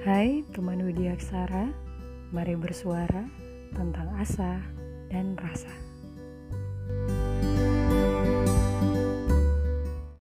Hai teman Widya Aksara, mari bersuara tentang asa dan rasa.